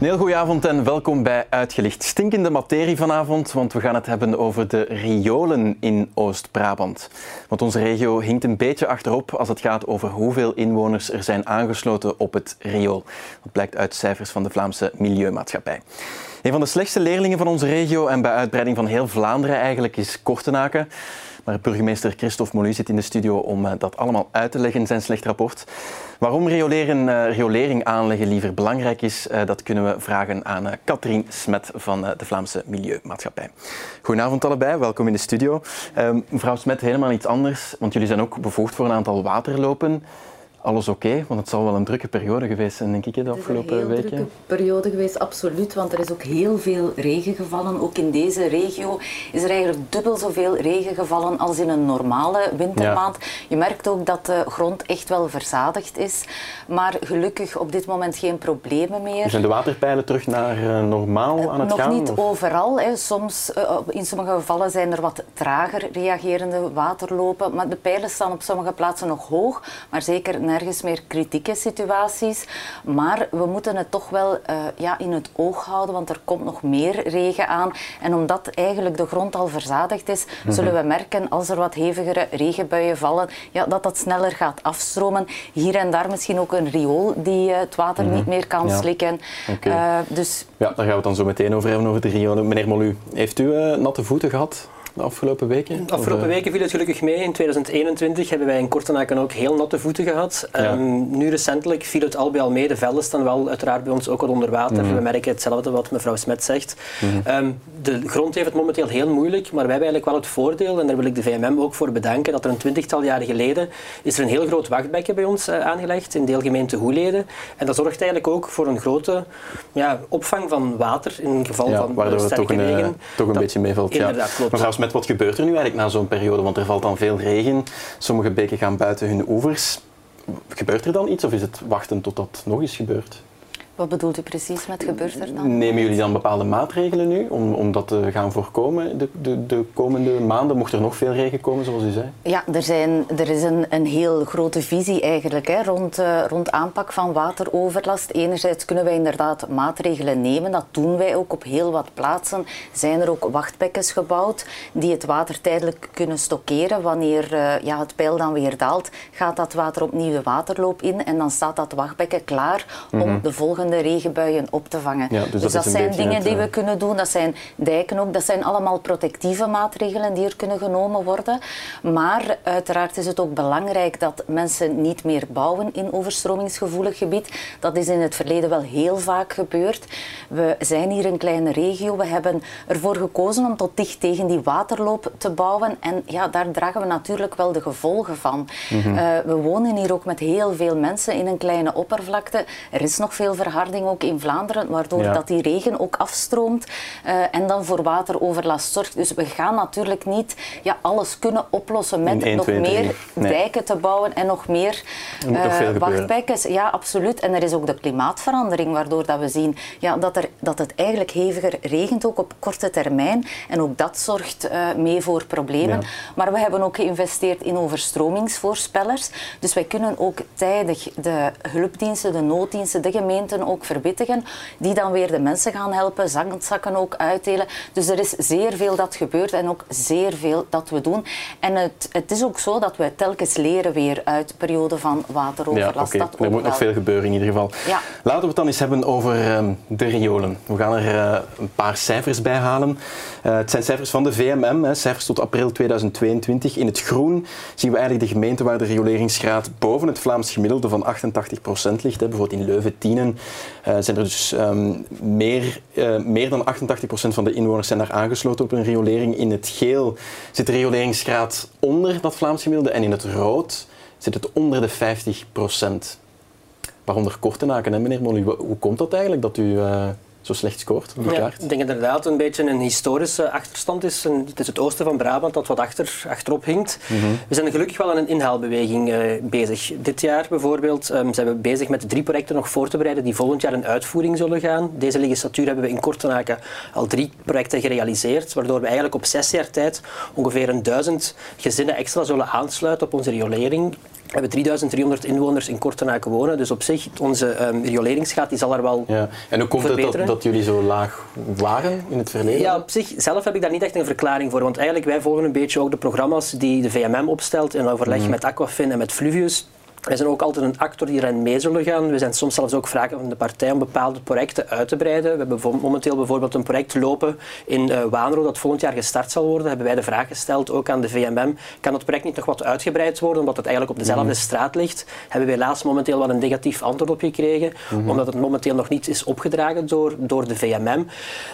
Een heel avond en welkom bij Uitgelicht. Stinkende materie vanavond, want we gaan het hebben over de riolen in Oost-Brabant. Want onze regio hinkt een beetje achterop als het gaat over hoeveel inwoners er zijn aangesloten op het riool. Dat blijkt uit cijfers van de Vlaamse Milieumaatschappij. Een van de slechtste leerlingen van onze regio en bij uitbreiding van heel Vlaanderen eigenlijk is Kortenaken. Maar burgemeester Christophe Molu zit in de studio om eh, dat allemaal uit te leggen zijn slecht rapport. Waarom rioleren, uh, riolering aanleggen liever belangrijk is, uh, dat kunnen we vragen aan Katrien Smet van de Vlaamse Milieumaatschappij. Goedenavond allebei, welkom in de studio. Ehm, mevrouw Smet, helemaal iets anders, want jullie zijn ook bevoegd voor een aantal waterlopen alles oké? Okay? Want het zal wel een drukke periode geweest zijn, denk ik, de afgelopen weken. Het is een drukke periode geweest, absoluut. Want er is ook heel veel regen gevallen. Ook in deze regio is er eigenlijk dubbel zoveel regen gevallen als in een normale wintermaand. Ja. Je merkt ook dat de grond echt wel verzadigd is. Maar gelukkig op dit moment geen problemen meer. Zijn de waterpeilen terug naar uh, normaal aan het Nog gaan? Nog niet of? overal. Hè. Soms, uh, in sommige gevallen zijn er wat trager reagerende waterlopen. Maar de pijlen staan op sommige plaatsen nog hoog. Maar zeker nergens meer kritieke situaties. Maar we moeten het toch wel uh, ja, in het oog houden, want er komt nog meer regen aan. En omdat eigenlijk de grond al verzadigd is, mm -hmm. zullen we merken als er wat hevigere regenbuien vallen, ja, dat dat sneller gaat afstromen. Hier en daar misschien ook een riool die uh, het water mm -hmm. niet meer kan ja. slikken. Okay. Uh, dus... Ja, daar gaan we het dan zo meteen over hebben, over de riolen. Meneer Molu, heeft u natte voeten gehad? De afgelopen weken? De afgelopen of, weken viel het gelukkig mee. In 2021 hebben wij in Kortenaken ook heel natte voeten gehad. Ja. Um, nu recentelijk viel het al bij al mee. De velden staan wel uiteraard bij ons ook al onder water. Mhm. We merken hetzelfde wat mevrouw Smet zegt. Mhm. Um, de grond heeft het momenteel heel moeilijk, maar wij hebben eigenlijk wel het voordeel, en daar wil ik de VMM ook voor bedanken, dat er een twintigtal jaar geleden is er een heel groot wachtbekken bij ons uh, aangelegd in deelgemeente Hoeleden. En dat zorgt eigenlijk ook voor een grote ja, opvang van water in geval ja, van waardoor uh, het toch sterke een, regen. toch een Dat- beetje meevalt. Ja. Inderdaad, klopt. Mevrouw Smet, wat gebeurt er nu eigenlijk na zo'n periode? Want er valt dan veel regen, sommige beken gaan buiten hun oevers. Gebeurt er dan iets of is het wachten tot dat nog eens gebeurt? Wat bedoelt u precies met gebeurt er dan? Nemen jullie dan bepaalde maatregelen nu om, om dat te gaan voorkomen de, de, de komende maanden? Mocht er nog veel regen komen, zoals u zei? Ja, er, zijn, er is een, een heel grote visie eigenlijk hè, rond, uh, rond aanpak van wateroverlast. Enerzijds kunnen wij inderdaad maatregelen nemen. Dat doen wij ook op heel wat plaatsen. Zijn er ook wachtbekkens gebouwd die het water tijdelijk kunnen stockeren. Wanneer uh, ja, het peil dan weer daalt, gaat dat water opnieuw de waterloop in en dan staat dat wachtbekken klaar om Mhm. de volgende regenbuien op te vangen. Ja, dus dat zijn dingen het, die eh, we kunnen doen. Dat zijn dijken ook. Dat zijn allemaal protectieve maatregelen die er kunnen genomen worden. Maar uiteraard is het ook belangrijk dat mensen niet meer bouwen in overstromingsgevoelig gebied. Dat is in het verleden wel heel vaak gebeurd. We zijn hier een kleine regio. We hebben ervoor gekozen om tot dicht tegen die waterloop te bouwen. En ja, daar dragen we natuurlijk wel de gevolgen van. Mhm. Uh, we wonen hier ook met heel veel mensen in een kleine oppervlakte. Er is nog veel verharding ook in Vlaanderen, waardoor Ja. dat die regen ook afstroomt uh, en dan voor wateroverlast zorgt. Dus we gaan natuurlijk niet ja, alles kunnen oplossen met nog meer. Nee. dijken te bouwen en nog meer Er eh, wachtbekkens. Ja, absoluut. En er is ook de klimaatverandering, waardoor dat we zien ja, dat, er, dat het eigenlijk heviger regent, ook op korte termijn. En ook dat zorgt uh, mee voor problemen. Ja. Maar we hebben ook geïnvesteerd in overstromingsvoorspellers. Dus wij kunnen ook tijdig de hulpdiensten, de nooddiensten, de ook verwittigen, die dan weer de mensen gaan helpen, zandzakken ook uitdelen. Dus er is zeer veel dat gebeurt en ook zeer veel dat we doen. En het, het is ook zo dat we telkens leren weer uit perioden van Ja, wateroverlast. oké. Dat Er moet nog veel gebeuren in ieder geval. Ja. Laten we het dan eens hebben over ehm, de riolen. We gaan er eh, een paar cijfers bij halen. Eh, het zijn cijfers van de VMM, hè, cijfers tot april 2022. In het groen zien we eigenlijk de gemeenten waar de rioleringsgraad boven het Vlaams gemiddelde van 88% ligt. Hè. Bijvoorbeeld in Leuven-Tienen eh, zijn er dus ehm, meer, eh, meer dan 88% van de inwoners zijn daar aangesloten op een riolering. In het geel zit de rioleringsgraad onder dat Vlaams gemiddelde en in het rood zit het onder de 50%. Waaronder Kortenaken, hè, meneer Molly. Hoe komt dat eigenlijk dat u eh, zo slecht scoort op de Ja, kaart? ik denk inderdaad een beetje een historische achterstand is. Het is het oosten van Brabant dat wat achter, achterop hinkt. Mhm. We zijn gelukkig wel aan een inhaalbeweging eh, bezig. Dit jaar bijvoorbeeld ehm, zijn we bezig met drie projecten nog voor te bereiden die volgend jaar in uitvoering zullen gaan. Deze legislatuur hebben we in Kortenaken al drie projecten gerealiseerd, waardoor we eigenlijk op zes jaar tijd ongeveer een duizend gezinnen extra zullen aansluiten op onze riolering. We hebben 3300 inwoners in Kortenaken wonen, dus op zich, onze um, rioleringsgraad die zal er wel ja. En hoe komt het dat, dat, jullie zo laag waren in het verleden? Ja, op zich, zelf heb ik daar niet echt een verklaring voor, want eigenlijk wij volgen een beetje ook de programma's die de VMM opstelt in overleg mm. met Aquafin en met Fluvius. Wij zijn ook altijd een actor die erin mee zullen gaan. We zijn soms zelfs ook vragen van de partij om bepaalde projecten uit te breiden. We hebben momenteel bijvoorbeeld een project lopen in uh, Waanro dat volgend jaar gestart zal worden. Hebben wij de vraag gesteld, ook aan de VMM, kan het project niet nog wat uitgebreid worden omdat het eigenlijk op dezelfde mhm. straat ligt? Hebben we helaas momenteel wel een negatief antwoord op gekregen, mhm. omdat het momenteel nog niet is opgedragen door, door de VMM.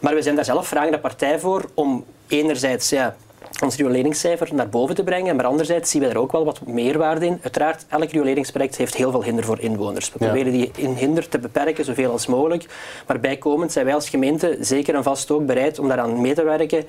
Maar we zijn daar zelf vragen de partij voor om enerzijds ja, ons rioleringscijfer naar boven te brengen. Maar anderzijds zien we er ook wel wat meerwaarde in. Uiteraard, elk rioleringsproject heeft heel veel hinder voor inwoners. We proberen die in hinder te beperken zoveel als mogelijk. Maar bijkomend zijn wij als gemeente zeker en vast ook bereid om daaraan mee te werken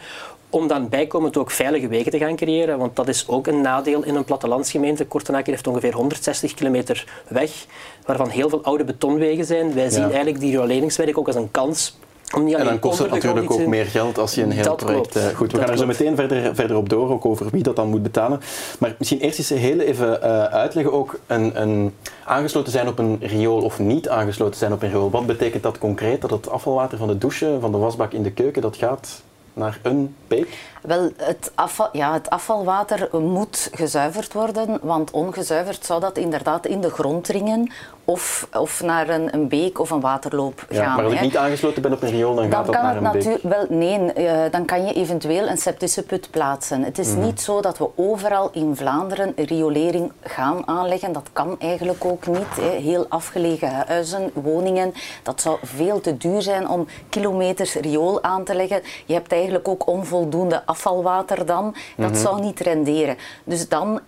om dan bijkomend ook veilige wegen te gaan creëren. Want dat is ook een nadeel in een plattelandsgemeente. Kortenaken heeft ongeveer 160 kilometer weg, waarvan heel veel oude betonwegen zijn. Wij zien eigenlijk die rioleringswerk ook als een kans en dan kost het natuurlijk ook meer geld als je een heel project... Uh, goed, we gaan er zo meteen verder, verder op door, ook over wie dat dan moet betalen. Maar misschien eerst eens heel even uh, uitleggen ook een, een, aangesloten zijn op een riool of niet aangesloten zijn op een riool. Wat betekent dat concreet? Dat het afvalwater van de douche, van de wasbak in de keuken, dat gaat naar een beek? Wel, het, afval, ja, het afvalwater moet gezuiverd worden, want ongezuiverd zou dat inderdaad in de grond dringen of, of naar een, een beek of een waterloop ja, gaan. Maar als ik niet aangesloten ben op een riool, dan, gaat dat naar een beek? Wel, nee, uh, dan kan je eventueel een septische put plaatsen. Het is mhm. niet zo dat we overal in Vlaanderen riolering gaan aanleggen. Dat kan eigenlijk ook niet. Hè. Heel afgelegen huizen, woningen, dat zou veel te duur zijn om kilometers riool aan te leggen. Je hebt eigenlijk ook onvoldoende afvalwater dan. Dat mhm. zou niet renderen. Dus dan eh,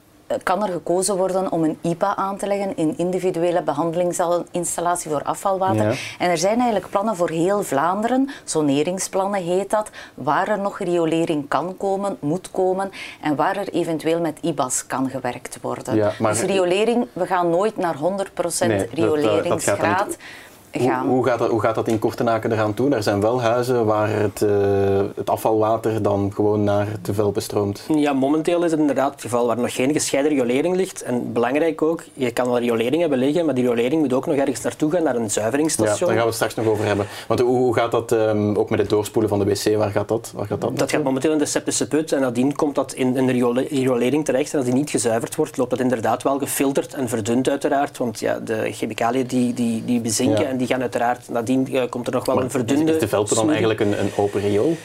kan er gekozen worden om een IPA aan te leggen, een individuele behandelingsinstallatie voor afvalwater. En er zijn eigenlijk plannen voor heel Vlaanderen, zoneringsplannen heet dat, waar er nog riolering kan komen, moet komen en waar er eventueel met IBA's kan gewerkt worden. Ja, maar... Dus riolering, we gaan nooit naar 100% nee, rioleringsgraad. Hoe, hoe, gaat dat, hoe gaat dat in Kortenaken eraan toe? Er zijn wel huizen waar het, uh, het afvalwater dan gewoon naar de velpen stroomt. Ja, momenteel is het inderdaad het geval waar nog geen gescheiden riolering ligt. En belangrijk ook, je kan wel riolering hebben liggen, maar die riolering moet ook nog ergens naartoe gaan, naar een zuiveringsstation. Ja, daar gaan we straks nog over hebben. Want hoe, hoe gaat dat um, ook met het doorspoelen van de wc? Waar gaat dat? Waar gaat dat, dat gaat momenteel in de septische put en nadien komt dat in een riolering terecht. En als die niet gezuiverd wordt, loopt dat inderdaad wel gefilterd en verdund uiteraard. Want ja, de chemicaliën die, die, die bezinken en die gaan uiteraard, nadien uh, komt er nog wel een verdunde... Is de Velpen dan eigenlijk een, een open riool?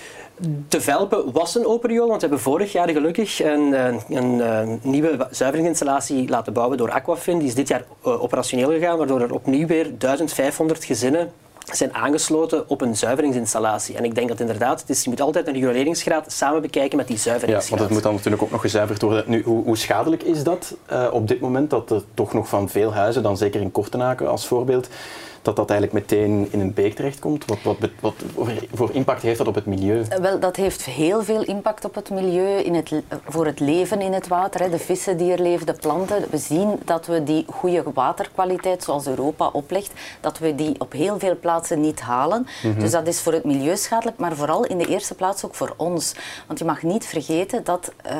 De Velpen was een open riool, want we hebben vorig jaar gelukkig een, een, een, een nieuwe zuiveringsinstallatie laten bouwen door Aquafin. Die is dit jaar operationeel gegaan, waardoor er opnieuw weer 1500 gezinnen zijn aangesloten op een zuiveringsinstallatie. En ik denk dat inderdaad, het is, je moet altijd een rioleringsgraad samen bekijken met die zuiveringsgraad. Ja, want het moet dan natuurlijk ook nog gezuiverd worden. Nu, hoe, hoe schadelijk is dat uh, op dit moment, dat er toch nog van veel huizen, dan zeker in Kortenaken als voorbeeld, dat dat eigenlijk meteen in een beek terechtkomt? Wat, wat, wat, voor impact heeft dat op het milieu? Eh, wel, dat heeft heel veel impact op het milieu, in het, voor het leven in het water. Hè. De vissen die er leven, de planten. We zien dat we die goede waterkwaliteit, zoals Europa oplegt, dat we die op heel veel plaatsen niet halen. Mhm. Dus dat is voor het milieu schadelijk, maar vooral in de eerste plaats ook voor ons. Want je mag niet vergeten dat uh,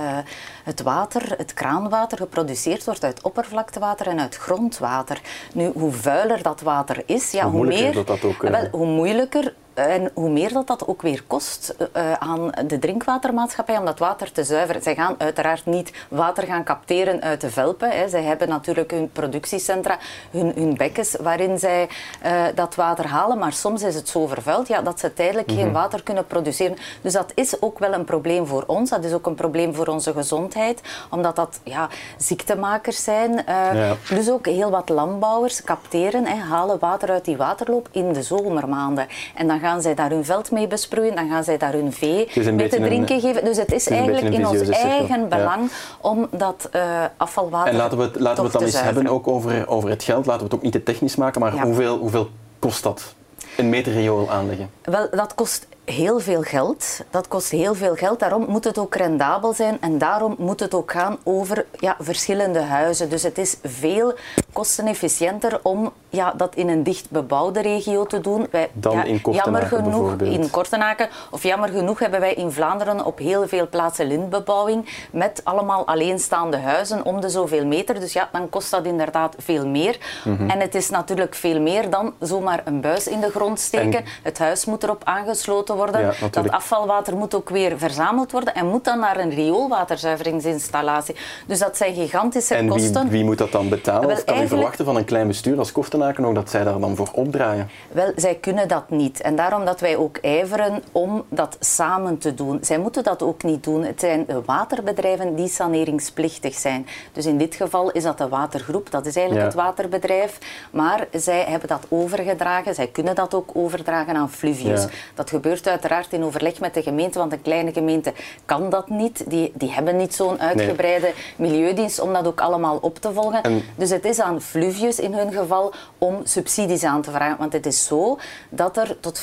het water, het kraanwater, geproduceerd wordt uit oppervlaktewater en uit grondwater. Nu, hoe vuiler dat water is, ja, hoe, meer, dat dat ook, wel, hoe moeilijker en hoe meer dat dat ook weer kost uh, aan de drinkwatermaatschappij om dat water te zuiveren. Zij gaan uiteraard niet water gaan capteren uit de velpen. Hè. Zij hebben natuurlijk hun productiecentra, hun, hun bekkens waarin zij uh, dat water halen. Maar soms is het zo vervuild ja, dat ze tijdelijk geen mhm. water kunnen produceren. Dus dat is ook wel een probleem voor ons. Dat is ook een probleem voor onze gezondheid. Omdat dat ja, ziektemakers zijn. Uh, Plus ook heel wat landbouwers capteren, hè, halen water uit die waterloop in de zomermaanden. En dan gaan gaan zij daar hun veld mee besproeien, dan gaan zij daar hun vee mee te drinken geven. Dus het is, eigenlijk in ons eigen belang om dat uh, afvalwater En laten we het, laten we het dan eens hebben ook over, over het geld. Laten we het ook niet te technisch maken, maar hoeveel, hoeveel kost dat? Een meter riool aanleggen? Wel, dat kost heel veel geld. Dat kost heel veel geld. Daarom moet het ook rendabel zijn en daarom moet het ook gaan over ja, verschillende huizen. Dus het is veel kostenefficiënter om ja, dat in een dicht bebouwde regio te doen. Wij, Dan ja, in Kortenaken jammer genoeg, In Kortenaken, of jammer genoeg hebben wij in Vlaanderen op heel veel plaatsen lintbebouwing met allemaal alleenstaande huizen om de zoveel meter. Dus ja, dan kost dat inderdaad veel meer. Mhm. En het is natuurlijk veel meer dan zomaar een buis in de grond steken. Het huis moet erop aangesloten worden. dat afvalwater moet ook weer verzameld worden en moet dan naar een rioolwaterzuiveringsinstallatie. Dus dat zijn gigantische en kosten. En wie, moet dat dan betalen? Of kan u verwachten van een klein bestuur als Kortenaken ook dat zij daar dan voor opdraaien? Wel, zij kunnen dat niet. En daarom dat wij ook ijveren om dat samen te doen. Zij moeten dat ook niet doen. Het zijn waterbedrijven die saneringsplichtig zijn. Dus in dit geval is dat de watergroep, dat is eigenlijk het waterbedrijf. Maar zij hebben dat overgedragen, zij kunnen dat ook overdragen aan Fluvius. Dat gebeurt uiteraard in overleg met de gemeente, want een kleine gemeente kan dat niet. Die, die hebben niet zo'n uitgebreide milieudienst om dat ook allemaal op te volgen. Dus het is aan Fluvius in hun geval om subsidies aan te vragen. Want het is zo dat er tot 75%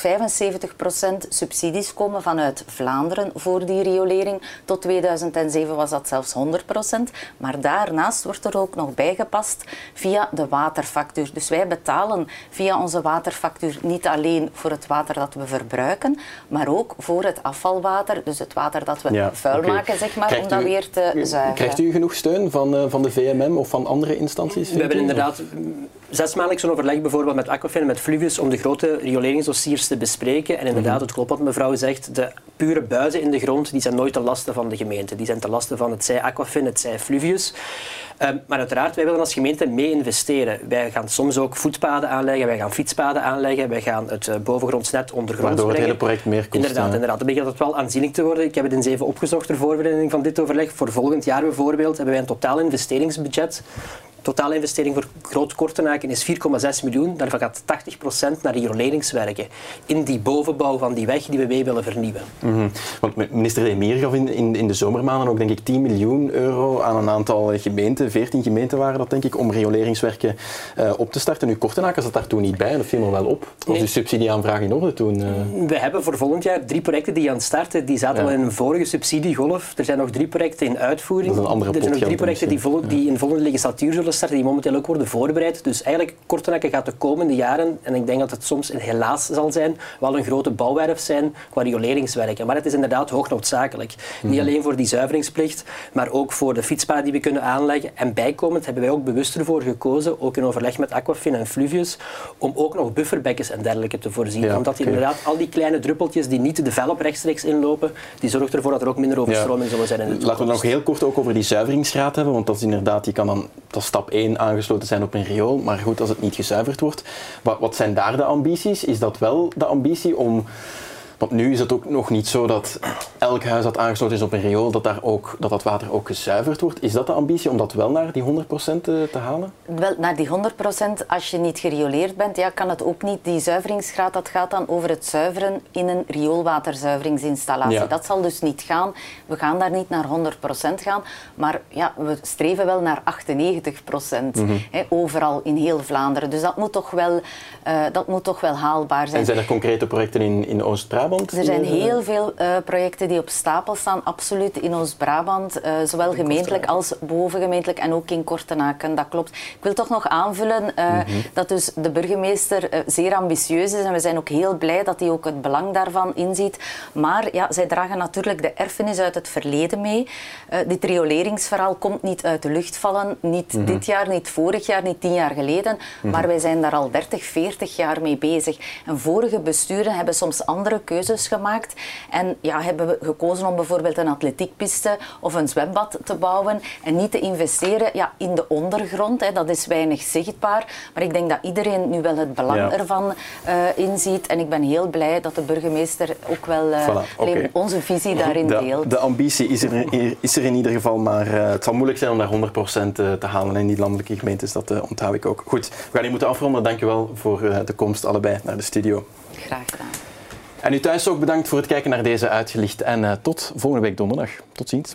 subsidies komen vanuit Vlaanderen voor die riolering. Tot 2007 was dat zelfs 100%. Maar daarnaast wordt er ook nog bijgepast via de waterfactuur. Dus wij betalen via onze waterfactuur niet alleen voor het water dat we verbruiken, maar ook voor het afvalwater, dus het water dat we vuil maken, zeg maar, om dat weer te zuiveren. Krijgt u genoeg steun van, uh, van de VMM of van andere instanties? We hebben inderdaad zesmaandelijks een overleg bijvoorbeeld met Aquafin en met Fluvius om de grote rioleringsdossiers te bespreken. En inderdaad, mhm. het klopt wat mevrouw zegt, de pure buizen in de grond die zijn nooit te lasten van de gemeente. Die zijn te lasten van het zij Aquafin, het zij Fluvius. Um, maar uiteraard, wij willen als gemeente mee investeren. Wij gaan soms ook voetpaden aanleggen, wij gaan fietspaden aanleggen, wij gaan het uh, bovengronds ondergronds Waardoor het hele project meer kost. Inderdaad, inderdaad. Dan begint het wel aanzienlijk te worden. Ik heb het eens even opgezocht ter voorbereiding van dit overleg. Voor volgend jaar bijvoorbeeld hebben wij een totaal investeringsbudget totale investering voor Groot Kortenaken is 4,6 miljoen. Daarvan gaat 80% naar rioleringswerken in die bovenbouw van die weg die we mee willen vernieuwen. Mm Want minister Emir gaf in, in, in, de zomermaanden ook denk ik 10 miljoen euro aan een aantal gemeenten, 14 gemeenten waren dat denk ik, om rioleringswerken uh, op te starten. Nu Kortenaken zat daar toen niet bij en dat viel me wel op. Was nee. de subsidieaanvraag in orde toen? Uh... We hebben voor volgend jaar drie projecten die aan het starten. Die zaten al in een vorige subsidiegolf. Er zijn nog drie projecten in uitvoering. Dat is een andere er zijn nog drie projecten die, vol, die in volgende legislatuur zullen die momenteel ook worden voorbereid. Dus eigenlijk, Kortenakken gaat de komende jaren, en ik denk dat het soms helaas zal zijn, wel een grote bouwwerf zijn qua rioleringswerken. Maar het is inderdaad hoog noodzakelijk. Niet mhm. alleen voor die zuiveringsplicht, maar ook voor de fietspaden die we kunnen aanleggen. En bijkomend hebben wij ook bewust ervoor gekozen, ook in overleg met Aquafin en Fluvius, om ook nog bufferbekkens en dergelijke te voorzien. Omdat inderdaad al die kleine druppeltjes die niet de velp rechtstreeks inlopen, die zorgt ervoor dat er ook minder overstroming zullen zijn in de Laten we nog heel kort ook over die zuiveringsgraad hebben, want dat is inderdaad, die kan dan, dat stap 1 aangesloten zijn op een riool. Maar goed, als het niet gezuiverd wordt. Wat, wat zijn daar de ambities? Is dat wel de ambitie om want nu is het ook nog niet zo dat elk huis dat aangesloten is op een riool, dat, daar ook, dat dat water ook gezuiverd wordt. Is dat de ambitie om dat wel naar die 100% te, te halen? Wel, naar die 100% als je niet gerioleerd bent, ja, kan het ook niet. Die zuiveringsgraad dat gaat dan over het zuiveren in een rioolwaterzuiveringsinstallatie. Dat zal dus niet gaan. We gaan daar niet naar 100% gaan, maar ja, we streven wel naar 98% mm overal in heel Vlaanderen. Dus dat moet toch wel, uh, dat moet toch wel haalbaar zijn. En zijn er concrete projecten in, in Er zijn heel veel uh, projecten die op stapel staan, absoluut in Oost-Brabant, uh, zowel gemeentelijk als bovengemeentelijk en ook in Kortenaken, dat klopt. Ik wil toch nog aanvullen uh, mm -hmm. dat dus de burgemeester zeer ambitieus is en we zijn ook heel blij dat hij ook het belang daarvan inziet. Maar ja, zij dragen natuurlijk de erfenis uit het verleden mee. dit rioleringsverhaal komt niet uit de lucht vallen, niet mm -hmm. dit jaar, niet vorig jaar, niet tien jaar geleden, mm -hmm. maar wij zijn daar al 30, 40 jaar mee bezig. En vorige besturen hebben soms andere keuzes keuzes gemaakt. En ja, hebben we gekozen om bijvoorbeeld een atletiekpiste of een zwembad te bouwen en niet te investeren ja, in de ondergrond. Hè. Dat is weinig zichtbaar. Maar ik denk dat iedereen nu wel het belang ervan uh, inziet. En ik ben heel blij dat de burgemeester ook wel uh, voilà, onze visie daarin de, deelt. De ambitie is er, is er in ieder geval, maar uh, het zal moeilijk zijn om daar 100% te halen in die landelijke gemeentes. Dat onthoud ik ook. Goed, we gaan hier moeten afronden. Dank u wel voor de komst allebei naar de studio. Graag gedaan. En u thuis ook bedankt voor het kijken naar deze uitgelicht. En uh, tot volgende week donderdag. Tot ziens.